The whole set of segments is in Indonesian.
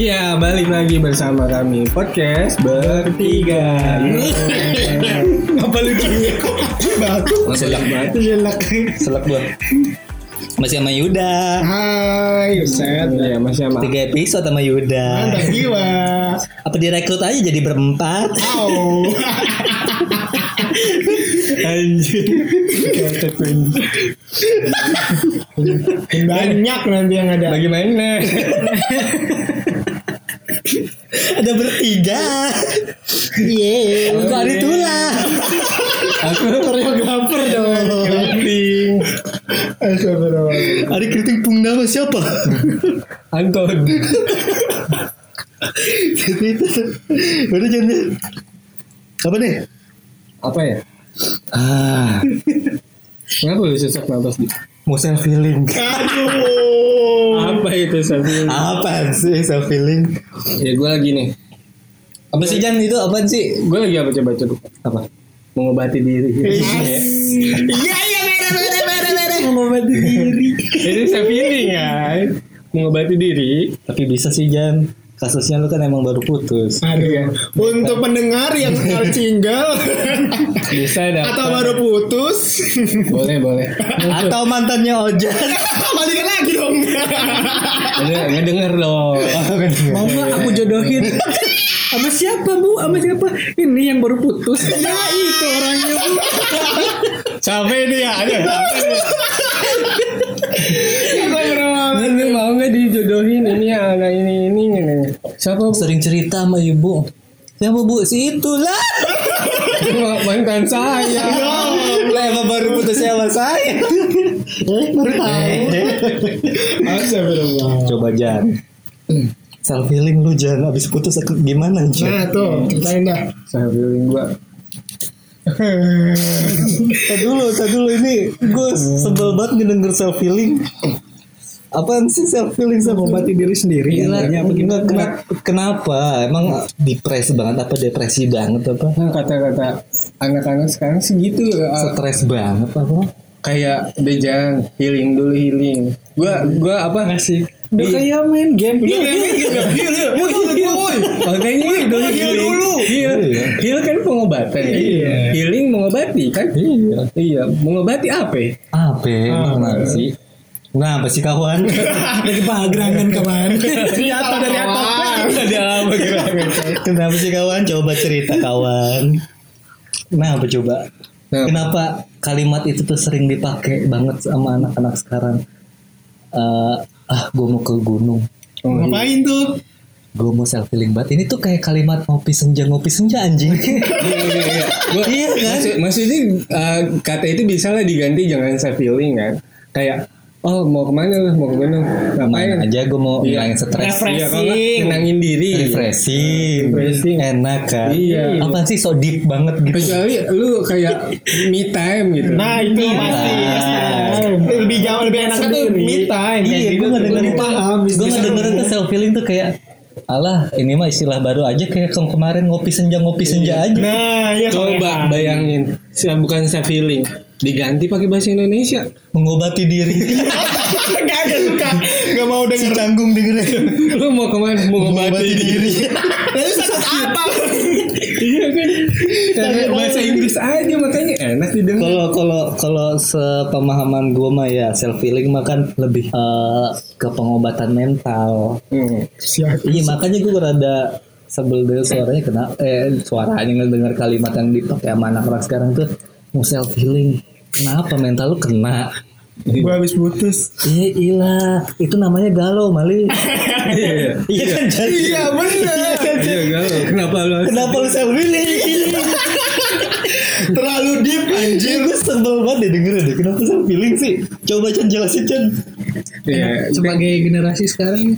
Iya, balik lagi bersama kami podcast bertiga. Apa lucu? Batu. Selak banget. Jelek. Selak gua. Masih sama Yuda. Hai, set. Iya, masih sama. Tiga episode sama Yuda. Mantap jiwa. Apa direkrut aja jadi berempat? Au. Anjir. Banyak nanti yang ada. Bagaimana? Ada bertiga. Yeay. Kok ada tulah. Aku Koreografer dong. keriting. Astagfirullah. Ada keriting pung nama siapa? Anton. Udah jangan. Apa nih? Apa ya? Ah, Kenapa lu sesak napas di? mau self healing. Aduh. Apa itu sambil? Apa sih self healing? Ya gue lagi nih. Apa sih Jan itu apaan sih? Gue lagi apa coba coba? Apa? Mengobati diri. Iya, iya, beda, beda, beda, beda. Mengobati diri. Itu saya feeling kan. Mengobati diri. Tapi bisa sih Jan. Kasusnya lu kan emang baru putus. Aduh. Untuk pendengar yang single Bisa dapat. atau baru putus, Boleh boleh. Atau mantannya Ojan. balikan lagi dong. Ngedenger dong. Mau nggak aku jodohin sama siapa bu? Sama siapa? Ini yang baru putus. Ya itu orangnya bu. Sampai ini ya. Ada. Nanti mau nggak dijodohin ini ya anak ini ini ini. Siapa bu? Sering cerita sama ibu. Siapa bu? Si itulah. Mantan saya. Lah emang baru putus sama saya. Eh, baru tahu. Astagfirullah. Coba Jan. Self healing lu Jan. Abis putus aku gimana Jan? Nah tuh, ceritain dah. Saya feeling gua. Tadi dulu, tadi dulu ini gue sebel banget ngedenger self healing. Apaan sih self healing sama Mengobati diri sendiri. Gila, Intinya apa enggak, kenapa, kenapa? Emang depresi banget apa depresi banget apa? Nah, kata-kata anak-anak sekarang sih gitu. uh, Stres banget apa? kayak bejang healing dulu healing. Gua gua apa ngasih Udah kayak main game. Iya, iya, iya, Makanya dulu heal dulu. Heal, heal kan pengobatan ya. Iya. Healing mengobati kan? Iya. Iya, mengobati apa? ya? Apa? Kenapa sih? Kenapa sih kawan? Dari pagerangan kemarin. Ternyata dari atas. Ada apa gerangan? Kenapa sih kawan? Coba cerita kawan. Kenapa coba? Kenapa? Kenapa kalimat itu tuh sering dipakai banget sama anak-anak sekarang? Eh, ah, gue mau ke gunung. Oh, iya. Ngapain tuh? Gue mau self healing banget. Ini tuh kayak kalimat ngopi senja ngopi senja anjing. Gua, Iya kan? maksud, maksudnya uh, kata itu bisa lah diganti jangan self healing kan? Kayak oh mau ke mana lu? Mau ke gunung? Ngapain? Aja gue mau Iya. ngilangin stres. Iya, kalau nggak, tenangin diri. Refreshing. Refreshing. Enak kan. Iya. Apaan sih so deep banget gitu. Kecuali lu kayak me time gitu. Nah itu pasti. Lebih jauh lebih enak tuh me time. Iya, gue ngedengerin tuh, gue ngedengerin tuh self healing tuh kayak, alah ini mah istilah baru aja kayak ke- kemarin ngopi senja ngopi senja aja. Nah, ya Coba bayangin, saya bukan self healing, diganti pakai bahasa Indonesia. Mengobati diri. Gak ada suka. Gak mau si denger. canggung dengerin. Lu mau ke mana? Mengobati diri. Lalu sakit apa? iya kan? Karena bahasa Inggris aja makanya enak didengar. Kalau kalau kalau sepemahaman gue mah ya self healing mah kan lebih eh, ke pengobatan mental. Hmm. Siap. Iya makanya gue rada sebel deh suaranya kena eh suaranya ngedengar kalimat yang dipakai sama anak orang sekarang tuh mau self healing. Kenapa mental lu kena? Gue habis putus. Iya ilah itu namanya galau Mali. Iya. Iya kan jadi. Iya bener. Iya galau. Kenapa lu? Kenapa lu self healing? Terlalu deep Anjir gue sebel banget deh dengerin deh Kenapa self healing sih Coba Chan jelasin Chan Iya. Sebagai generasi sekarang.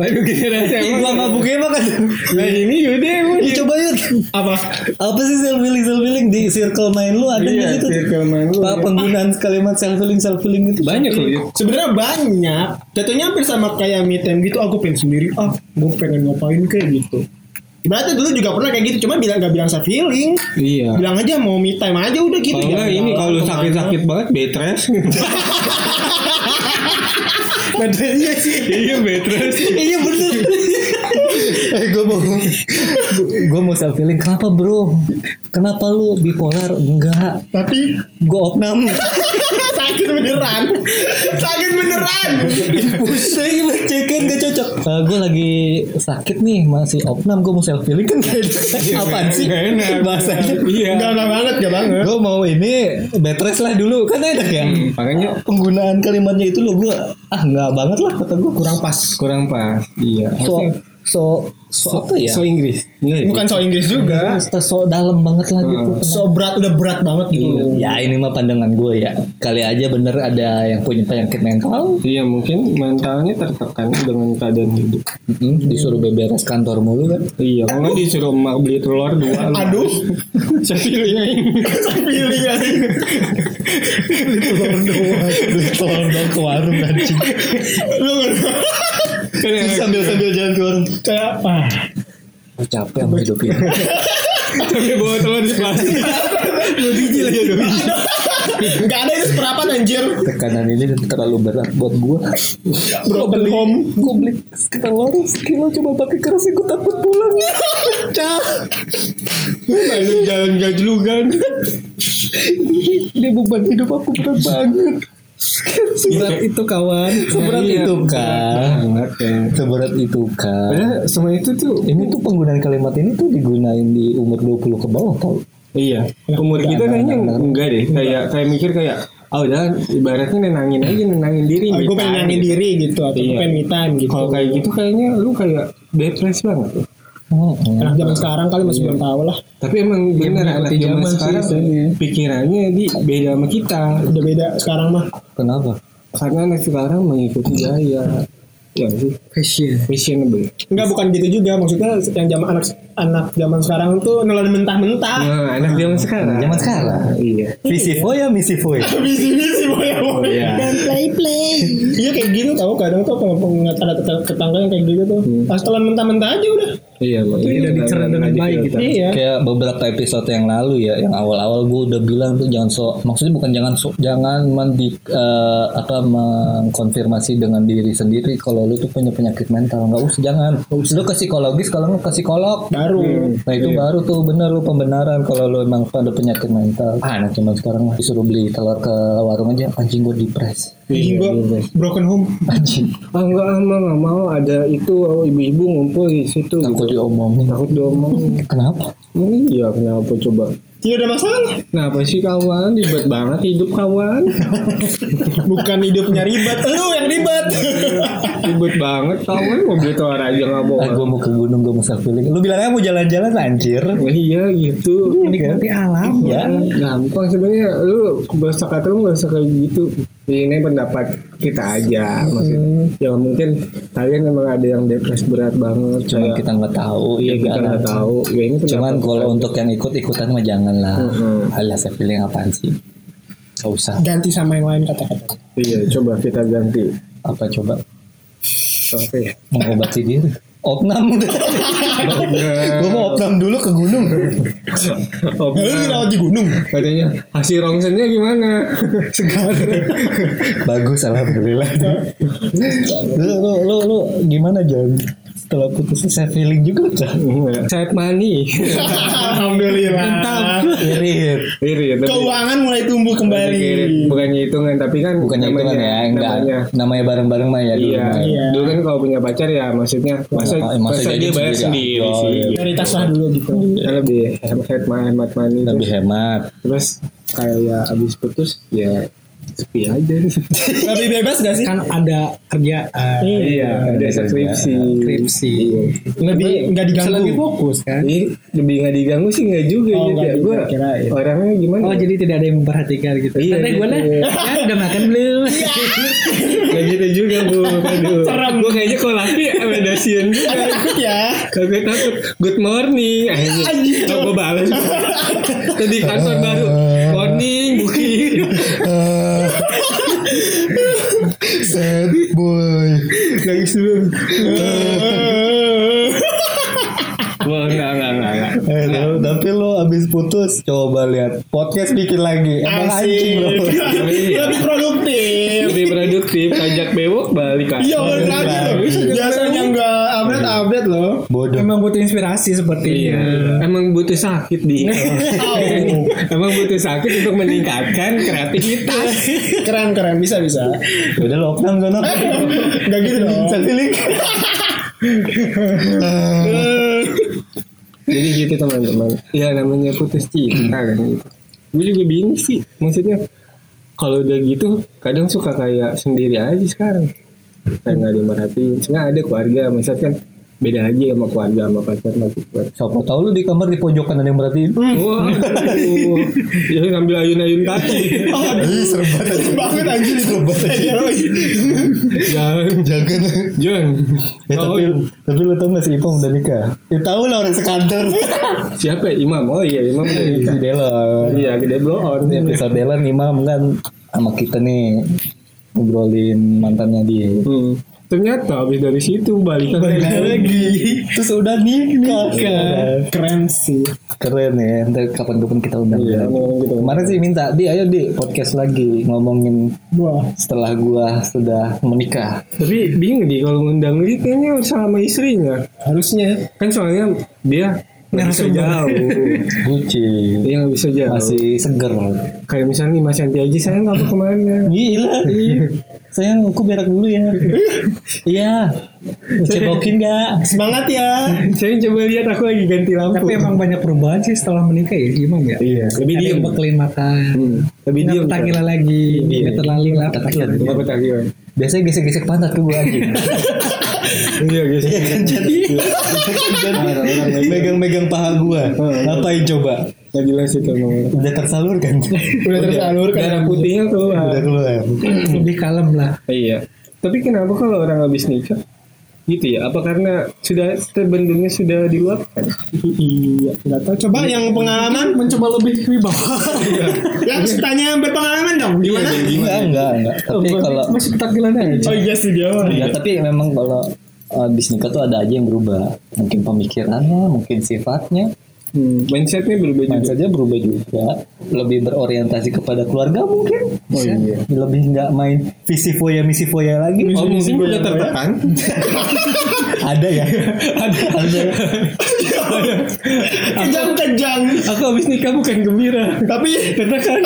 Waduh generasi gua mabuknya mah kan Nah ini yaudah emang. Ya coba yuk Apa? Apa sih self healing self healing Di circle main lu ada Iya, nggak situ circle main lu. Pak, Penggunaan kalimat self healing self healing itu Banyak loh ya. Sebenarnya banyak. Jatuhnya hampir sama kayak me time gitu. Aku pengen sendiri. Ah, gue pengen ngapain kayak gitu. Berarti dulu juga pernah kayak gitu. Cuma bilang gak bilang self healing. Iya. Bilang aja mau me time aja udah gitu. Kalau Jangan ini galau kalau sakit-sakit banget bed rest. Bener iya sih. iya rest. Iya bener. Eh gue mau gue mau self healing. Kenapa bro? Kenapa lu bipolar? Enggak. Tapi gue opnam sakit beneran. sakit beneran. pusing cekin gak cocok gue lagi sakit nih masih opnam gue mau self healing kan gak apaan sih Nggak enak. bahasanya Iya. Enggak enggak banget, enggak banget. gue mau ini bed rest lah dulu kan enak ya Makanya penggunaan kalimatnya itu lo gue ah nggak banget lah kata gue Kurang pas. kurang pas. Iya. so Harusnya so so apa ya So Inggris. Enggak ya? Bukan so Inggris juga. so dalam banget lah gitu So berat udah berat banget gitu. Ya ini mah pandangan gue ya. Kali aja bener ada yang punya penyakit mental, Iya mungkin mentalnya tertekan dengan keadaan hidup. Mm-mm, disuruh beberes kantor mulu kan. Iya, kalau nggak disuruh emak beli telur dua. Aduh. saya pilih aing. Pilih aja. Telur doang, telur doang ke warung anjing. Lu sambil sambil jalan ke warung. kayak ah. Oh, capek sama hidup ini. Tapi bawa telur di plastik. Dua biji lagi dua biji. Enggak ada itu seperempat anjir. Tekanan ini terlalu berat buat gue. Broken home. Gue beli telur sekilo cuma pakai keras gue takut pulang. Pecah. Banyak jalan gajlugan. Dia beban hidup aku berat banget. Berat itu kawan. Seberat Iya, itu kan. Banget ya. Seberat itu kan. Padahal semua itu tuh Ini tuh penggunaan kalimat ini tuh digunain di umur 20 ke bawah tau. Iya, umur kita kayaknya enggak deh. Kayak kayak mikir kayak, oh udah ibaratnya nenangin aja, nenangin diri. Oh, me gue pengen nyanyi diri gitu atau Iya. pengen time gitu. Kalau kayak gitu kayaknya lu kayak depresi banget. ya. Anak zaman sekarang kali masih belum tahu lah. Tapi emang bener anak zaman sekarang pikirannya di beda sama kita. Udah beda sekarang mah. Kenapa? Karena anak sekarang mengikuti gaya. Ya sih, Fashion. fashionable. Enggak bukan gitu juga maksudnya yang zaman anak anak zaman sekarang tuh nelan mentah-mentah. Nah, anak zaman sekarang. Zaman sekarang. Iya. Visi ya misi foy. Visi-visi boya boya. Iya. Iya kayak gitu tau kadang tuh kalau pengen ada tetangga, yang kayak gitu tuh. Pas telan mentah-mentah aja udah. Iya. Itu udah dicerna dengan baik gitu. Iya. Kayak beberapa episode yang lalu ya, yang awal-awal gue udah bilang tuh jangan so, maksudnya bukan jangan so, jangan mendi, eh, apa mengkonfirmasi dengan diri sendiri kalau lu tuh punya penyakit mental nggak usah jangan. Lu ke psikologis kalau lu ke psikolog. Baru. Nah itu baru tuh bener lu pembenaran kalau lu emang ada penyakit mental. Ah, anak zaman sekarang mah disuruh beli telur ke warung aja anjing gue depres. Anjing gua broken home. Anjing. Ah enggak ah, Mama, nggak mau ada itu oh, ibu-ibu ngumpul di situ Takut gitu. diomongin. Takut diomongin. Kenapa? Iya, kenapa coba? Tidak ada masalah. Kenapa sih kawan? Ribet banget hidup kawan. Bukan hidupnya ribet. Lu yang ribet. Ribet banget kawan. Mau beli telur aja nggak Ah, bawa. gue mau ke gunung, gue mau healing. Lu bilangnya mau jalan-jalan anjir. Wah, iya gitu. Menikmati alam. Ya. Gampang sebenarnya lu bahasa kata lu nggak usah kayak gitu. Ini pendapat kita aja maksudnya. Ya mungkin kalian memang ada yang depres berat banget. Cuman kayak- kita nggak tahu. Iya juga kita kan. nggak tahu. Ya ini Cuman kalau untuk yang ikut-ikutan mah jangan lah. Mm-mm. Alah self healing apaan sih? Gak usah. Ganti sama yang lain kata-kata. iya coba kita ganti. Apa coba Apa ya? mengobati diri? Opnam gue mau opnam dulu ke gunung. Lu dirawat di gunung. katanya hasil rongsennya gimana? Segar. Bagus alhamdulillah. lu, lu, lu, lu gimana Jan? Setelah putus self healing juga udah. Set money. Alhamdulillah. Irit. Iri, tapi Keuangan mulai tumbuh kembali. Irit. bukannya hitungan tapi kan Bukannya itu kan namanya- ya, enggak. namanya Namanya bareng-bareng mah ya dulu Iya, mah. Iya. dulu kan kalau punya pacar ya maksudnya masa, Eh, masa masa, jadi dia bayar sendiri sendiri aja. sih. Iya. Prioritas lah dulu gitu. Kan lebih hemat hemat money Lebih hemat. terus kayak ya abis putus ya sepi aja. Lebih bebas gak sih? Kan ada kerjaan. iya, ada skripsi. Skripsi. Iya. Lebih nggak Bisa lebih diganggu. fokus kan. Jadi lebih nggak diganggu sih nggak juga Oh, gitu ya. Gue orangnya gimana? Oh jadi tidak ada yang memperhatikan gitu. Iya, Santai gue lah. iya. Ya udah makan belum? Gak gitu juga bu. Aduh. Gue kayaknya kalau laki ada sian juga. Takut ya. Kagak takut. Good morning. Oh, gue balas. Tadi kantor baru. Morning, booking. Sad boy. Nangis dulu. Wah, enggak, enggak, enggak, enggak. Eh, lu- tapi lo abis putus coba lihat podcast bikin lagi. Emang anjing lo. Lebih produktif. Lebih produktif, ajak bewok balik kan. Iya balik lagi. Biasanya nggak update loh. Bodoh. Emang butuh inspirasi sepertinya. Iya. Emang butuh sakit di. Oh. Emang butuh sakit untuk meningkatkan kreativitas. keren keren bisa bisa. Udah lockdown kan? Gak gitu dong. Jadi gitu teman-teman. Ya namanya putus cinta kan gitu. Gue juga bingung sih. Maksudnya kalau udah gitu kadang suka kayak sendiri aja sekarang. Kayak nggak ada yang merhatiin. Sebenarnya ada keluarga. Misalnya kan beda aja sama keluarga sama pacar sama keluarga. Siapa tahu lu di kamar di pojokan ada yang merhatiin. Wah, ya ngambil ayun-ayun kaki. Ih, serem banget. Serem banget anjir itu. Jangan, Jangan. jangan. Ya, tapi, tapi lu tau gak sih Ipong udah nikah? Ya tau lah orang sekantor. Siapa ya? Imam? Oh iya, Imam udah nikah. Iya, gede blow on. Episode Delon Imam kan sama kita nih ngobrolin mantannya dia. Hmm. Ternyata habis dari situ balikan lagi. Terus udah nikah kan. Keren sih. Keren ya. Ntar kapan-kapan kita undang. Iya, gitu. Kemarin sih minta di ayo di podcast lagi ngomongin Wah. setelah gua sudah menikah. Tapi bingung nih kalau ngundang dia kayaknya sama istrinya. Harusnya. Kan soalnya dia nggak bisa jauh. Gucci Dia nggak bisa jauh. masih seger. Kayak misalnya nih Mas Yanti aja saya nggak ke mana. Gila. Sayang aku berak dulu ya. Iya. Cebokin gak? Semangat ya. Saya coba lihat aku lagi ganti lampu. Tapi emang banyak perubahan sih setelah menikah ya Imam ya. Iya, lebih diem. yang bekelin makan. Hmm, lebih diem. petakilan lagi. Iya. Terlaling lah. Nggak petakilan. Biasanya gesek-gesek pantat tuh gue anjing. Iya guys. Megang-megang paha gua. Ngapain coba? Nggak jelas itu emang. Udah tersalurkan. Udah tersalurkan. Darah putihnya keluar. Udah keluar. Lebih kalem lah. Iya. Tapi kenapa kalau orang habis nikah gitu ya? Apa karena sudah terbendungnya sudah diluapkan? Iya. Gak tau. Coba yang pengalaman. Mencoba lebih wibawa. Yang tanya yang berpengalaman dong. Gimana? Enggak, enggak, enggak. Tapi kalau Masih petakilan aja. Oh iya sih dia. ya tapi memang kalau habis nikah tuh ada aja yang berubah. Mungkin pemikirannya, mungkin sifatnya. Hmm, mindsetnya berubah juga. Mindsetnya berubah juga. Lebih berorientasi kepada keluarga mungkin. Oh iya. Lebih nggak main visi foya misi foya lagi. Oh mungkin udah tertekan. ada ya. ada. Ada. Kejang-kejang. Aku habis nikah bukan gembira. Tapi Tertekan.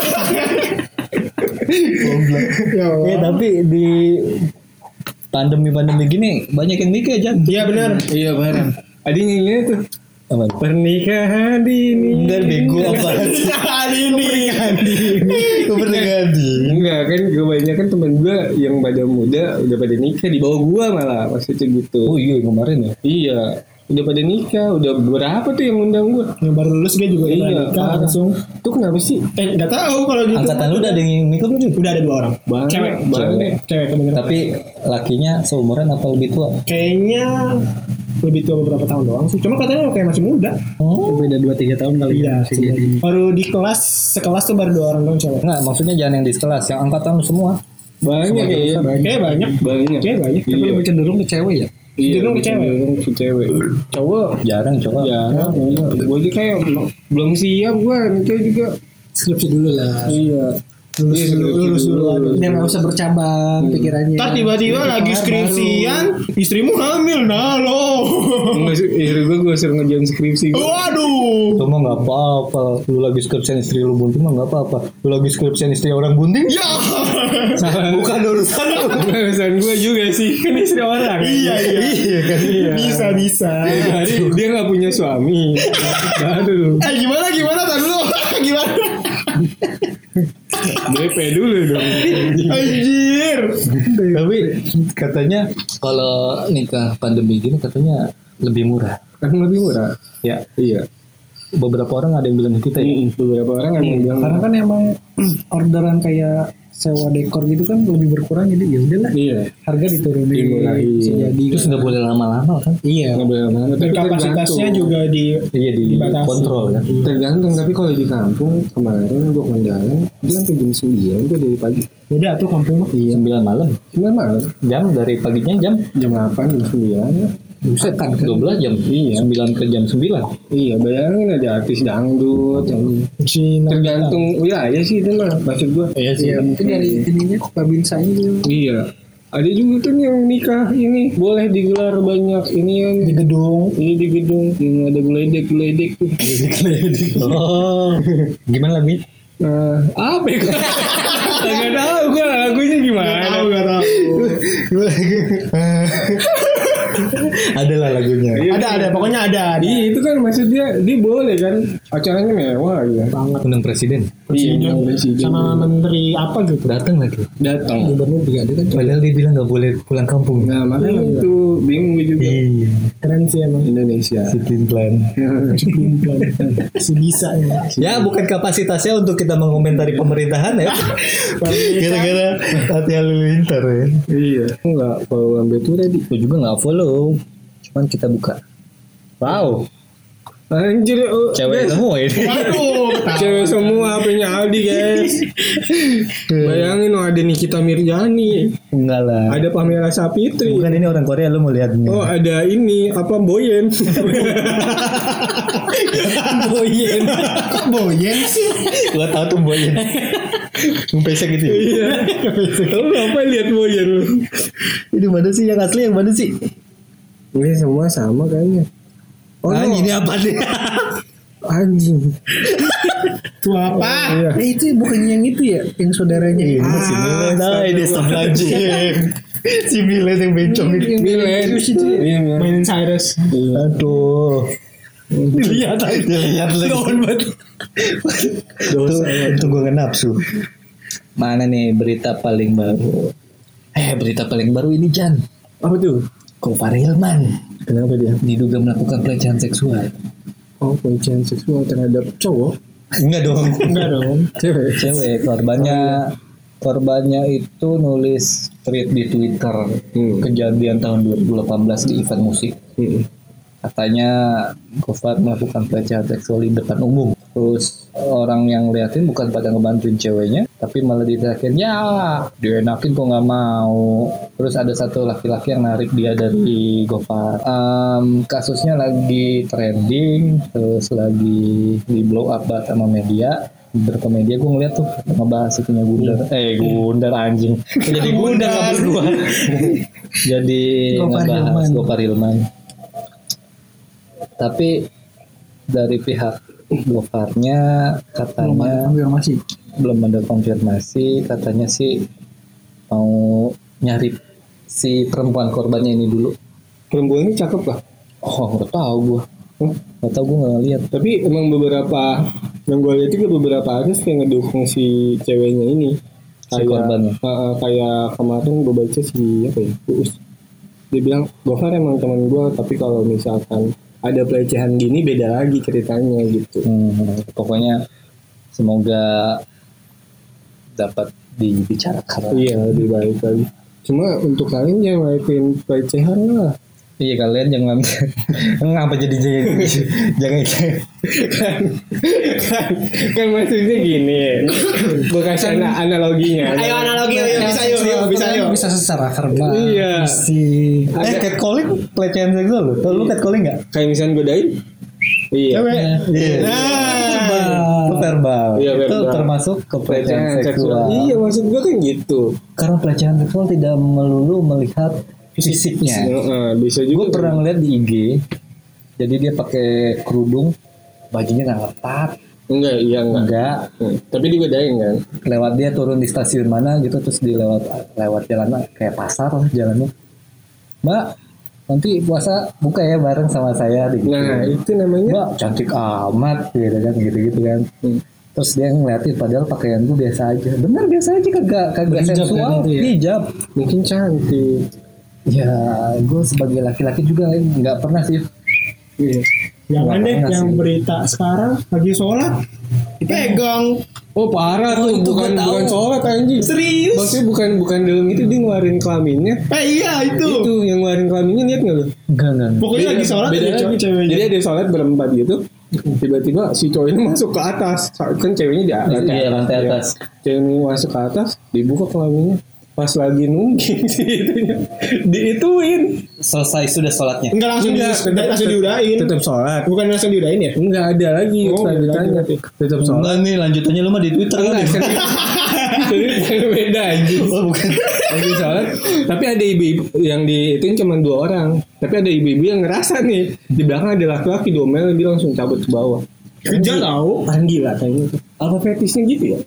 Ya. Eh tapi di pandemi-pandemi gini banyak yang nikah aja. Iya benar. iya barang. Ada yang nyanyi tuh. Apa? Pernikahan dini. Enggak bego apa? Kali ini. Pernikahan di. Enggak kan kebanyakan temen gue yang pada muda udah pada nikah di bawah gua malah maksudnya gitu. Oh iya kemarin ya. Iya. Udah pada nikah, udah berapa tuh yang undang gua? Yang baru lulus dia juga Iya, nikah parah. langsung. Tuh kenapa sih? Eh nggak tahu kalau gitu. Angkatan lu udah ada yang nikah belum? Udah ada dua orang. Banyak, Cewek. banyak. Cewek kebenaran. Tapi lakinya seumuran apa lebih tua? Kayaknya lebih tua beberapa tahun doang sih. Cuma katanya kayak masih muda. Oh. Beda 2-3 tahun kali Iya, ya. sih. Baru di kelas sekelas tuh baru dua orang doang cewek. Enggak, maksudnya jangan yang di sekelas, yang angkatan lu semua. Banyak ya. Kayak banyak. Banyak. Kayak banyak. Tapi Iya. lebih cenderung ke cewek ya. Iya, Cenderung ke cewek. cenderung ke cewek. Cowok Jarang coba. ya, gue aja kayak belum- siap gue nikah juga. Skripsi dulu lah. Iya. Lulus Iya, dulu, lulus dulu. Biar nggak usah bercabang pikirannya. Ntar tiba-tiba lagi skripsian, istrimu hamil, nah lo. Istri gue gue suruh ngerjain skripsi. Waduh. Itu mah nggak apa-apa. Lu lagi skripsian istri lu bunting mah nggak apa-apa. Lu lagi skripsian istri orang bunting? Ya. Bukan urusan lu. Urusan gue juga sih, kan istri orang. Iya iya. Iya kan? Iya. Bisa bisa. Jadi dia nggak punya suami. Aduh, Eh gimana gimana tadi dulu gimana? DP dulu dong. Anjir. Tapi katanya kalau nikah pandemi gini katanya lebih murah. Kan lebih murah. Ya, Iya. beberapa orang ada yang bilang kita ya. Mm, Beberapa orang emang bilang Karena kan emang orderan kayak sewa dekor gitu kan lebih berkurang jadi ya udahlah Iya. harga diturunin Dimurahin. bisa jadi Terus nggak boleh lama-lama kan? iya Nggak boleh lama-lama. Tapi kapasitasnya juga di Iya di Dibatasi. kontrol kan. Tergantung tapi kalau di kampung kemarin gua kondangan dia sampai jam 9 tuh dari pagi. udah tuh kampung mah. Iya. 9 malam. Sembilan malam. Jam dari paginya jam Jam 8 jam 9 ya. Buset kan 12 jam. Iya. 9 ke jam 9. Iya, bayangin ada artis dangdut yang Cina. tergantung wilayah sih itu mah maksud gua. Iya ya mungkin dari ininya babinsanya gitu Iya. Ada juga kan yang nikah ini boleh digelar banyak ini yang di gedung ini di gedung yang ada geledek geledek tuh. Oh, gimana lebih? Nah, apa ya? Gak tahu gue lagunya gimana. tahu gak tahu Ada lah lagunya. ada ada pokoknya ada ada Iya itu kan maksudnya dia boleh kan acaranya mewah gitu. banget Undang presiden. Iya, presiden. sama menteri apa gitu Datang lagi. datang. gubernur juga ada kan Padahal dia bilang nggak boleh pulang kampung. Nah makanya itu bingung juga. Iya. keren sih emang Indonesia. Disiplin plan. si bisa ya Ya bukan kapasitasnya untuk kita mengomentari pemerintahan ya. Gara-gara hati halilintar ya. iya. Enggak kalau lambe tuh tadi. Gue juga nggak follow. Cuman kita buka. Wow. Anjir, oh, Cewek guys. semua ini. waduh Cewek semua HP-nya Aldi guys. Bayangin oh, ada Nikita Mirjani, Enggak lah. ada Pamela Sapitri. Bukan ini orang Korea lu mau lihat nih. Oh ada ini apa Boyen? Boyen. kok boyen sih Gua tahu tuh Boyen. Pesek gitu ya. Iya. Lu apa lihat Boyen lu? Ini mana sih yang asli yang mana sih? Ini semua sama kayaknya. Oh, ah, no. ini apa nih? anjing. tuh apa Iya. Eh itu bukannya yang itu ya, yang saudaranya. Ini Ah, si Milen. Nah, ini stop lagi. si Milen yang bencong itu. Milen. Iya, Milen. mainin Cyrus Aduh. Dilihat aja. Dilihat lagi. Dosa. Itu gue nafsu. Mana nih berita paling baru? Eh berita paling baru ini Jan. Apa tuh? Gofar Hilman. Kenapa dia? Diduga melakukan pelecehan seksual. Oh, pelecehan seksual terhadap cowok? Enggak dong. enggak dong Cewek. Cewek korbannya korbannya itu nulis tweet di Twitter Hmm. kejadian tahun 2018 di event musik. Hmm. Katanya Gofar melakukan pelecehan seksual di depan umum. Terus orang yang liatin bukan pada ngebantuin ceweknya, tapi malah diterakin ya dienakin kok nggak mau. Terus ada satu laki-laki yang narik dia dari Gofar. Em, kasusnya lagi trending, terus lagi di blow up banget sama media. Beberapa media gue ngeliat tuh ngebahas itunya Gundar. Eh Gundar anjing. Jadi Gundar kabur gua. Jadi ngebahas Hilman. Gofar Hilman tapi dari pihak Gofarnya katanya konfirmasi. belum ada konfirmasi katanya sih mau nyari si perempuan korbannya ini dulu Perempuan ini cakep lah. oh nggak tahu gua nggak tahu gua nggak lihat Tapi emang beberapa yang gue lihat juga beberapa artis kayak ngedukung si ceweknya ini. Si korbannya. Ah, ah, kayak kemarin gue baca si apa ya? Uus. Dia bilang Gofar emang teman gue tapi kalau misalkan ada pelecehan gini beda lagi ceritanya gitu. Hmm, pokoknya semoga dapat dibicarakan Iya lebih baik lagi. Cuma untuk kalian jangan ngelakuin pelecehan lah. Iya kalian jangan ngapa jadi jadi jangan kan, kan, kan maksudnya gini. Gue kasih ana- analoginya. ayo analogi ayo bisa yuk bisa yuk Bisa secara karma. Iya. Si eh catcalling pelecehan seksual lu lu catcalling nggak Kayak misalnya godain. Iya. Iya. nah Itu verbal. Iya, itu verbal. termasuk ke pelecehan seksual. Iya maksud gue kan gitu. Karena pelecehan seksual tidak melulu melihat fisiknya. Heeh, bisa Gue juga. pernah ngeliat di IG. Jadi dia pakai kerudung, bajunya nggak ketat, Enggak, iya enggak. enggak. Hmm. Tapi digodain kan. Lewat dia turun di stasiun mana gitu, terus di lewat lewat jalan kayak pasar lah jalannya. Mbak, nanti puasa buka ya bareng sama saya. Gitu. Nah itu namanya. Mbak cantik amat gitu kan gitu-gitu kan. Hmm. Terus dia ngeliatin padahal pakaian gue biasa aja. Bener biasa aja kagak kagak kan itu ya? Hijab. Mungkin cantik. Ya, gue sebagai laki-laki juga nggak pernah sih. Iya. jangan deh yang sih. berita sekarang lagi sholat dipegang Oh parah tuh, itu bukan tahu. bukan sholat anjing. serius Maksudnya bukan bukan dalam itu dia ngeluarin kelaminnya. eh iya itu Itu yang ngeluarin kelaminnya lihat nggak lu? Enggak enggak. pokoknya lagi sholat beda ada ceweknya Jadi ada sholat berempat gitu. Tiba-tiba si cowok ini masuk ke atas. Kan ceweknya di atas. Iya, lantai atas. Cewek ini masuk ke atas, dibuka kelaminnya. Pas lagi nungging si itunya, diituin. Selesai sudah sholatnya. enggak langsung di, langsung diudahin Tetap sholat. bukan langsung diudahin ya Enggak ada lagi Oh, lagi. Tetap sholat. Enggak nih lanjutannya lu mah di Twitter Enggak, kan. Jadi beda anjing. Oh bukan. Lagi sholat, tapi ada ibu-ibu yang di itu cuma dua orang. Tapi ada ibu-ibu yang ngerasa nih di belakang ada laki-laki diomelin dia langsung cabut ke bawah. Kerja tahu. Kan gila kayaknya. Apa fetishnya gitu ya?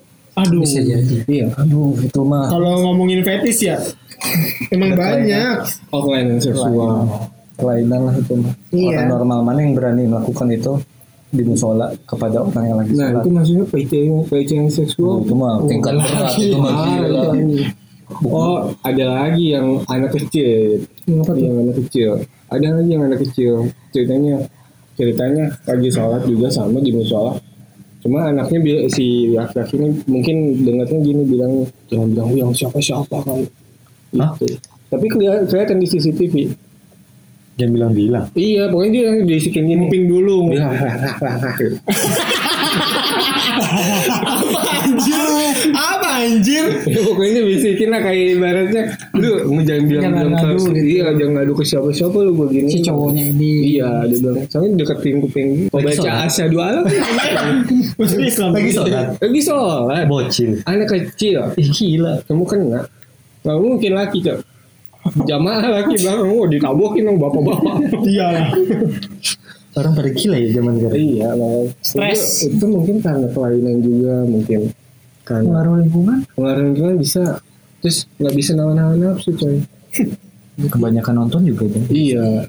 Aduh. Bisa jadi. Iya. Aduh itu mah. Kalau ngomongin fetish ya, emang banyak. Oh kelainan seksual. kelainan lah itu mah. Iya. Orang normal mana yang berani melakukan itu di musola kepada orang yang lagi Nah sholat. itu maksudnya pelecehan pelecehan seksual. Oh, itu mah tingkat berat itu mah Ah, gila. itu anjing. Oh ada lagi yang anak kecil. Apa tuh? Yang anak kecil. Ada lagi yang anak kecil. Ceritanya ceritanya lagi sholat juga sama di musola. Cuma anaknya si laki-laki ini mungkin dengarnya gini bilang jangan bilang yang siapa siapa kan. Hah? Gitu. Tapi kelihatan, di CCTV. Jangan bilang-bilang. Iya, pokoknya dia bisikin gini. Nguping dulu. anjir? Ya, pokoknya bisikin lah kayak ibaratnya lu mau jangan bilang Jangan bilang ngadu ke gitu. iya jangan ngadu ke siapa siapa lu begini Si cowoknya ini. iya dia bilang soalnya deketin kuping baca Allah Maksudnya Islam. Lagi sholat. lagi sholat Bocil. anak kecil Ih gila. kamu kena nggak mungkin laki cok jamaah laki belakang oh ditabokin dong bapak-bapak Iya lah. Orang pada gila ya zaman sekarang. iya lah Stres. itu, itu mungkin karena kelainan juga mungkin karena Pengaruh lingkungan. pengaruh lingkungan bisa terus nggak bisa nawan-nawan nafsu coy Kebanyakan nonton juga kan. iya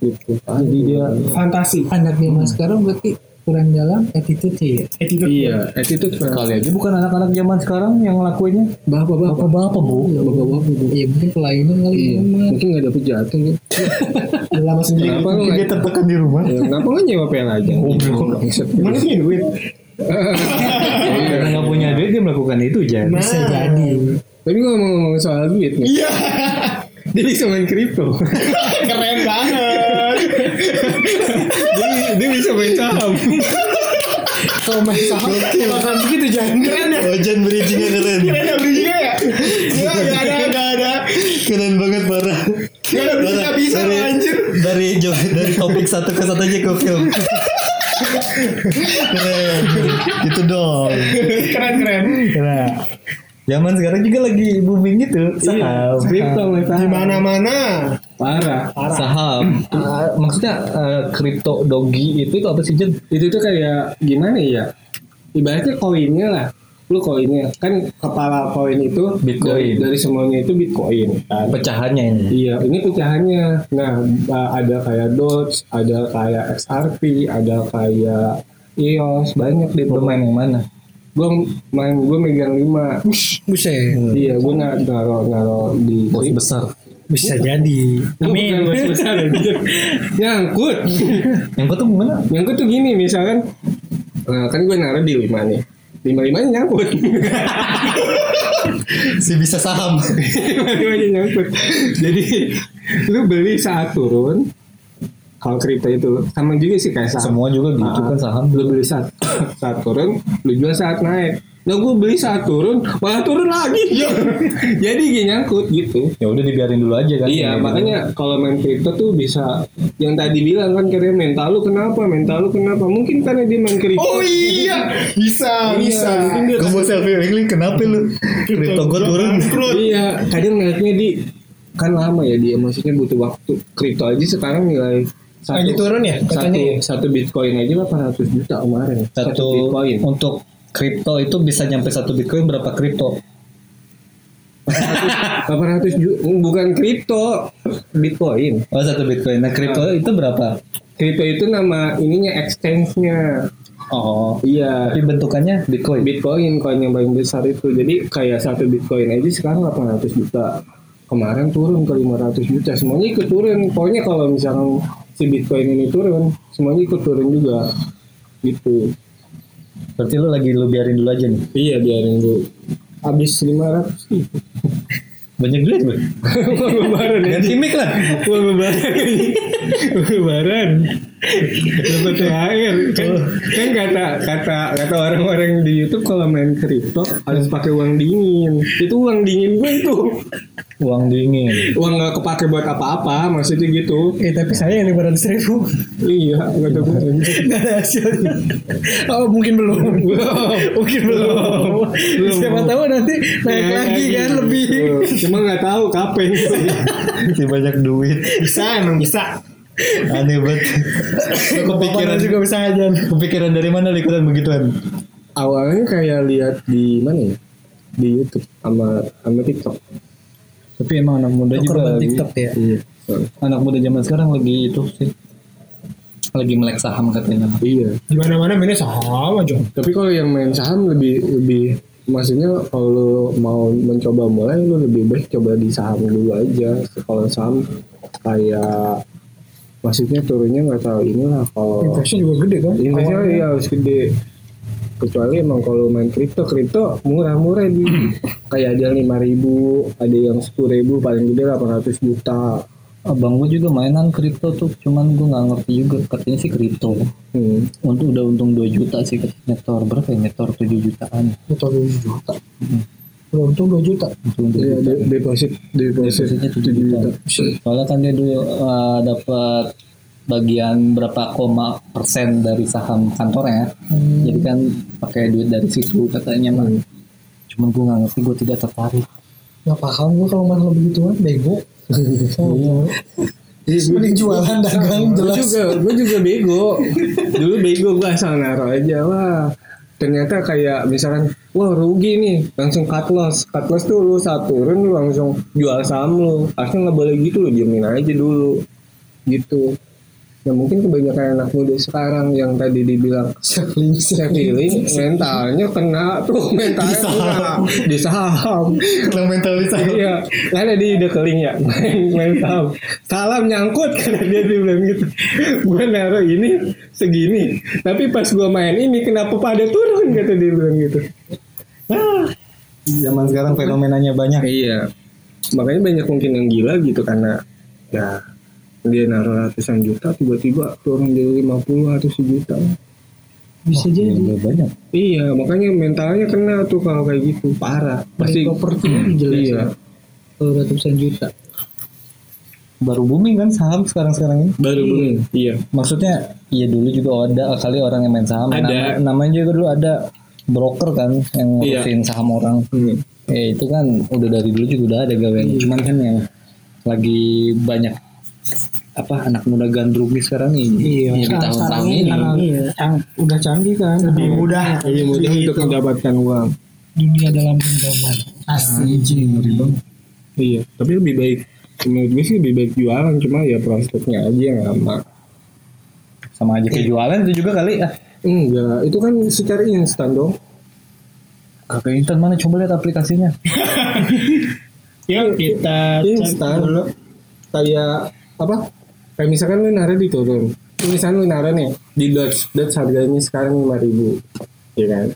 gitu jadi dia Fantasi. Anak zaman sekarang berarti kurang dalam attitude ya. Attitude. iya attitude Kali aja bukan anak-anak zaman sekarang yang ngelakuinnya. bapak-bapak Bapak-bapak bu. bapak-bapak bu Iya mungkin kelainan kali iya ya. Mungkin nggak dapet jatuh gitu lama sendiri. kenapa lu Dia nggak tertekan di rumah. ya, kenapa nggak nyewa PL aja Bangsat. Mana punya duit? melakukan itu Jan. Nah. Bisa jadi. tapi ngomong-ngomong soal duit nih Iya. bisa main kripto Keren banget. dia, dia bisa main saham Kalau main saham makan begitu jangan keren ya. Oh Jan bridgingnya keren. Keren ya bridgingnya ya? Gak gak ada gak ada. Keren banget parah. Gak ada bridging gak bisa dari, anjir. dari dari topik satu ke satu aja gokil. Keren. Gitu dong. Keren keren. Keren. Zaman sekarang juga lagi booming gitu. Saham. kripto main Di saham mana mana. parah Saham. Ah, maksudnya eh, kripto dogi itu, itu apa sih Jan? itu tuh kayak gimana ya ibaratnya koinnya lah lu koinnya kan kepala koin itu Bitcoin. dari, dari semuanya itu bitcoin kan Pecahannya ini. Iya, ini pecahannya. Nah, ada kayak Doge, ada kayak XRP, ada kayak EOS, banyak deh. Lu main yang mana? Gue main, gue megang lima. Buset. Iya, gue nggak naro naro di Bos besar. Bisa jadi. Gua bukan bos besar. Nyangkut. Yang kau tuh gimana? Nyangkut tuh gini, misalkan, nah, kan gue naruh di lima nih. Lima limanya nyangkut. Si bisa saham. lima limanya nyangkut. Jadi, lu beli saat turun. Kalau kripto itu sama juga sih kayak saham. Semua juga gitu Ah, kan saham. lu beli saat saat turun lu jual saat naik nah gue beli saat turun malah turun lagi jadi gini nyangkut gitu Ya udah dibiarin dulu aja kan. iya Gitu. makanya kalau main kripto tuh bisa yang tadi bilang kan katanya mental lu kenapa mental lu kenapa mungkin karena dia main kripto Oh iya. Bisa Iya, bisa. dia- Kamu selfie link kenapa lu? Kripto gue turun. iya kadang naiknya di kan lama ya dia maksudnya butuh waktu kripto aja sekarang nilai satu, Lagi turun ya, satu, katanya ya? satu bitcoin aja 800 juta kemarin Satu bitcoin untuk kripto itu bisa nyampe satu bitcoin berapa kripto? 800 juta bukan kripto bitcoin Oh satu bitcoin. Nah kripto itu berapa? kripto itu nama ininya exchange-nya Oh. iya Tapi bentukannya bitcoin. bitcoin koin yang paling besar itu jadi kayak satu bitcoin aja sekarang 800 juta kemarin turun ke 500 juta semuanya ikut turun pokoknya kalau misalkan si bitcoin ini turun semuanya ikut turun juga. Gitu. Berarti lu lagi lu biarin dulu aja nih. iya biarin dulu. Habis 500 sih Banyak duit uang lebaran ya Ganti mic lah. uang lebaran uang lebaran dapat THR kan kan kata kata kata orang-orang di YouTube kalau main kripto harus pakai uang dingin. Itu uang dingin gue itu Uang dingin. uang nggak kepake buat apa-apa maksudnya gitu. Eh tapi saya yang 500 ribu iya kata gue Gak ada hasilnya. Oh mungkin belum. Mungkin belum. Belum. Siapa tahu nanti naik lagi kan lebih. Cuma nggak tahu kapan Si banyak duit. Bisa emang bisa. Aneh banget. Kepikiran juga bisa aja. Kepikiran dari mana lu ikutan begituan? awalnya kayak lihat di mana ya? Di YouTube sama sama TikTok Tapi emang anak muda juga Korban lagi- TikTok ya. Iya. Anak muda zaman sekarang lagi itu sih. Lagi melek saham katanya. Iya. Di mana mana mainnya sama aja. Tapi kalau yang main saham lebih lebih maksudnya kalau mau mencoba mulai lu lebih baik coba di saham dulu aja. Kalau saham kayak maksudnya turunnya nggak tahu inilah kalau Investnya juga gede kan? Awalnya. iya harus gede. Kecuali emang kalau main kripto kripto murah-murah di kayak ada lima ribu, ada yang sepuluh ribu, paling gede 800 juta. abang gue juga mainan kripto tuh cuman gue nggak ngerti juga. Katanya sih kripto. Hmm. untuk udah untung 2 juta sih katanya. Nyetor berapa ya? Nyetor 7 jutaan. Atau 2 juta? Udah untung 2 juta? Untung 2 Iya, juta de- deposit deposit Depositnya 7 7 juta. juta. Soalnya kan dia dulu uh, dapat bagian berapa koma persen dari saham kantornya. Jadi kan pakai duit dari situ katanya mah. Cuman gue nggak ngerti, gue tidak tertarik. Gak paham gue kalau masalah begituan Bego Mending jualan dagang Gue jelas juga, gue juga bego. Dulu bego gue asal naruh aja wah. Ternyata kayak misalkan, wah rugi nih, langsung cut loss. Cut loss tuh lu saat turun lu langsung jual saham lu. Harusnya nggak boleh gitu lu diemin aja dulu. Gitu. Ya mungkin kebanyakan anak muda sekarang yang tadi dibilang Sekeling feeling mentalnya kena tuh mentalnya kena di saham. Kena mental di sana Iya, karena dia udah keling ya main, main saham. Salam nyangkut karena dia dia bilang gitu. Gue naruh ini segini, tapi pas gue main ini kenapa pada turun kata dia bilang gitu. Ah, Zaman sekarang fenomenanya banyak. iya. Makanya banyak mungkin yang gila gitu karena ya dia naruh ratusan juta tiba-tiba turun jadi 50 atau sejuta. Bisa jadi Iya, banyak. Iya, makanya mentalnya kena tuh kalau kayak gitu parah. Pasti properti jelas Iya. ya. Kalau ratusan juta Baru booming kan saham sekarang-sekarang ini. Baru booming. Iya. Maksudnya, iya dulu juga ada kali orang yang main saham. Ada. Nama- namanya juga dulu ada broker kan yang Iya. ngurusin saham orang. Hmm. Ya itu kan udah dari dulu juga udah ada gawean. Cuman kan yang lagi banyak apa anak muda gandrungi sekarang nih. Iya, Ya, di tahun-tahun ini. Iya, cang- udah canggih kan, lebih mudah. Iya mudah untuk mendapatkan uang. Dunia dalam genggaman. Asli. Iya, tapi lebih baik menurut gue sih lebih baik jualan cuma ya prospeknya aja yang lama. Sama aja kayak jualan itu juga kali ya. Enggak, itu kan secara instan dong. Kagak instan mana coba lihat aplikasinya. Yuk kita Instan. dulu. Kayak apa? Kayak misalkan lu naruh di turun. Misalkan lu naruh nih di Dodge, Dodge harganya sekarang lima ribu, ya kan?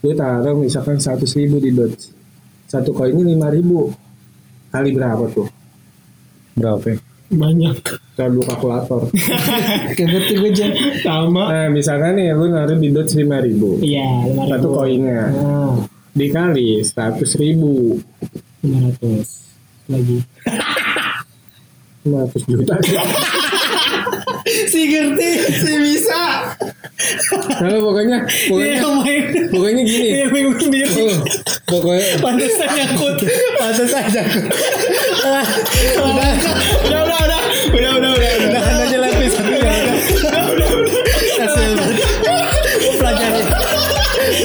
Lu taruh misalkan seratus ribu di Dodge, satu koinnya lima ribu, kali berapa tuh? Berapa? ya? Banyak. Kita dulu kalkulator. Kayak ngerti gue Jan. Sama. nah, misalkan nih lu naruh di Dodge lima ribu, Iya, lima satu koinnya Nah, dikali seratus ribu, lima ratus lagi. 500 juta. si ngerti, si bisa. Nah, pokoknya, pokoknya, iya, pokoknya gini. pokoknya bingung sendiri. Oh, pokoknya. udah nyangkut. udah nyangkut. udah, udah, udah, udah, udah, udah, udah, udah, udah udah udah Udah, udah, udah, udah, Udah, udah, udah. Udah, udah, udah.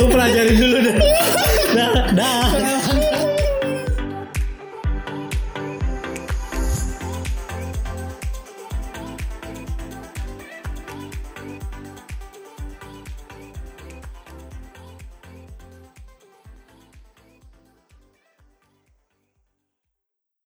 Udah,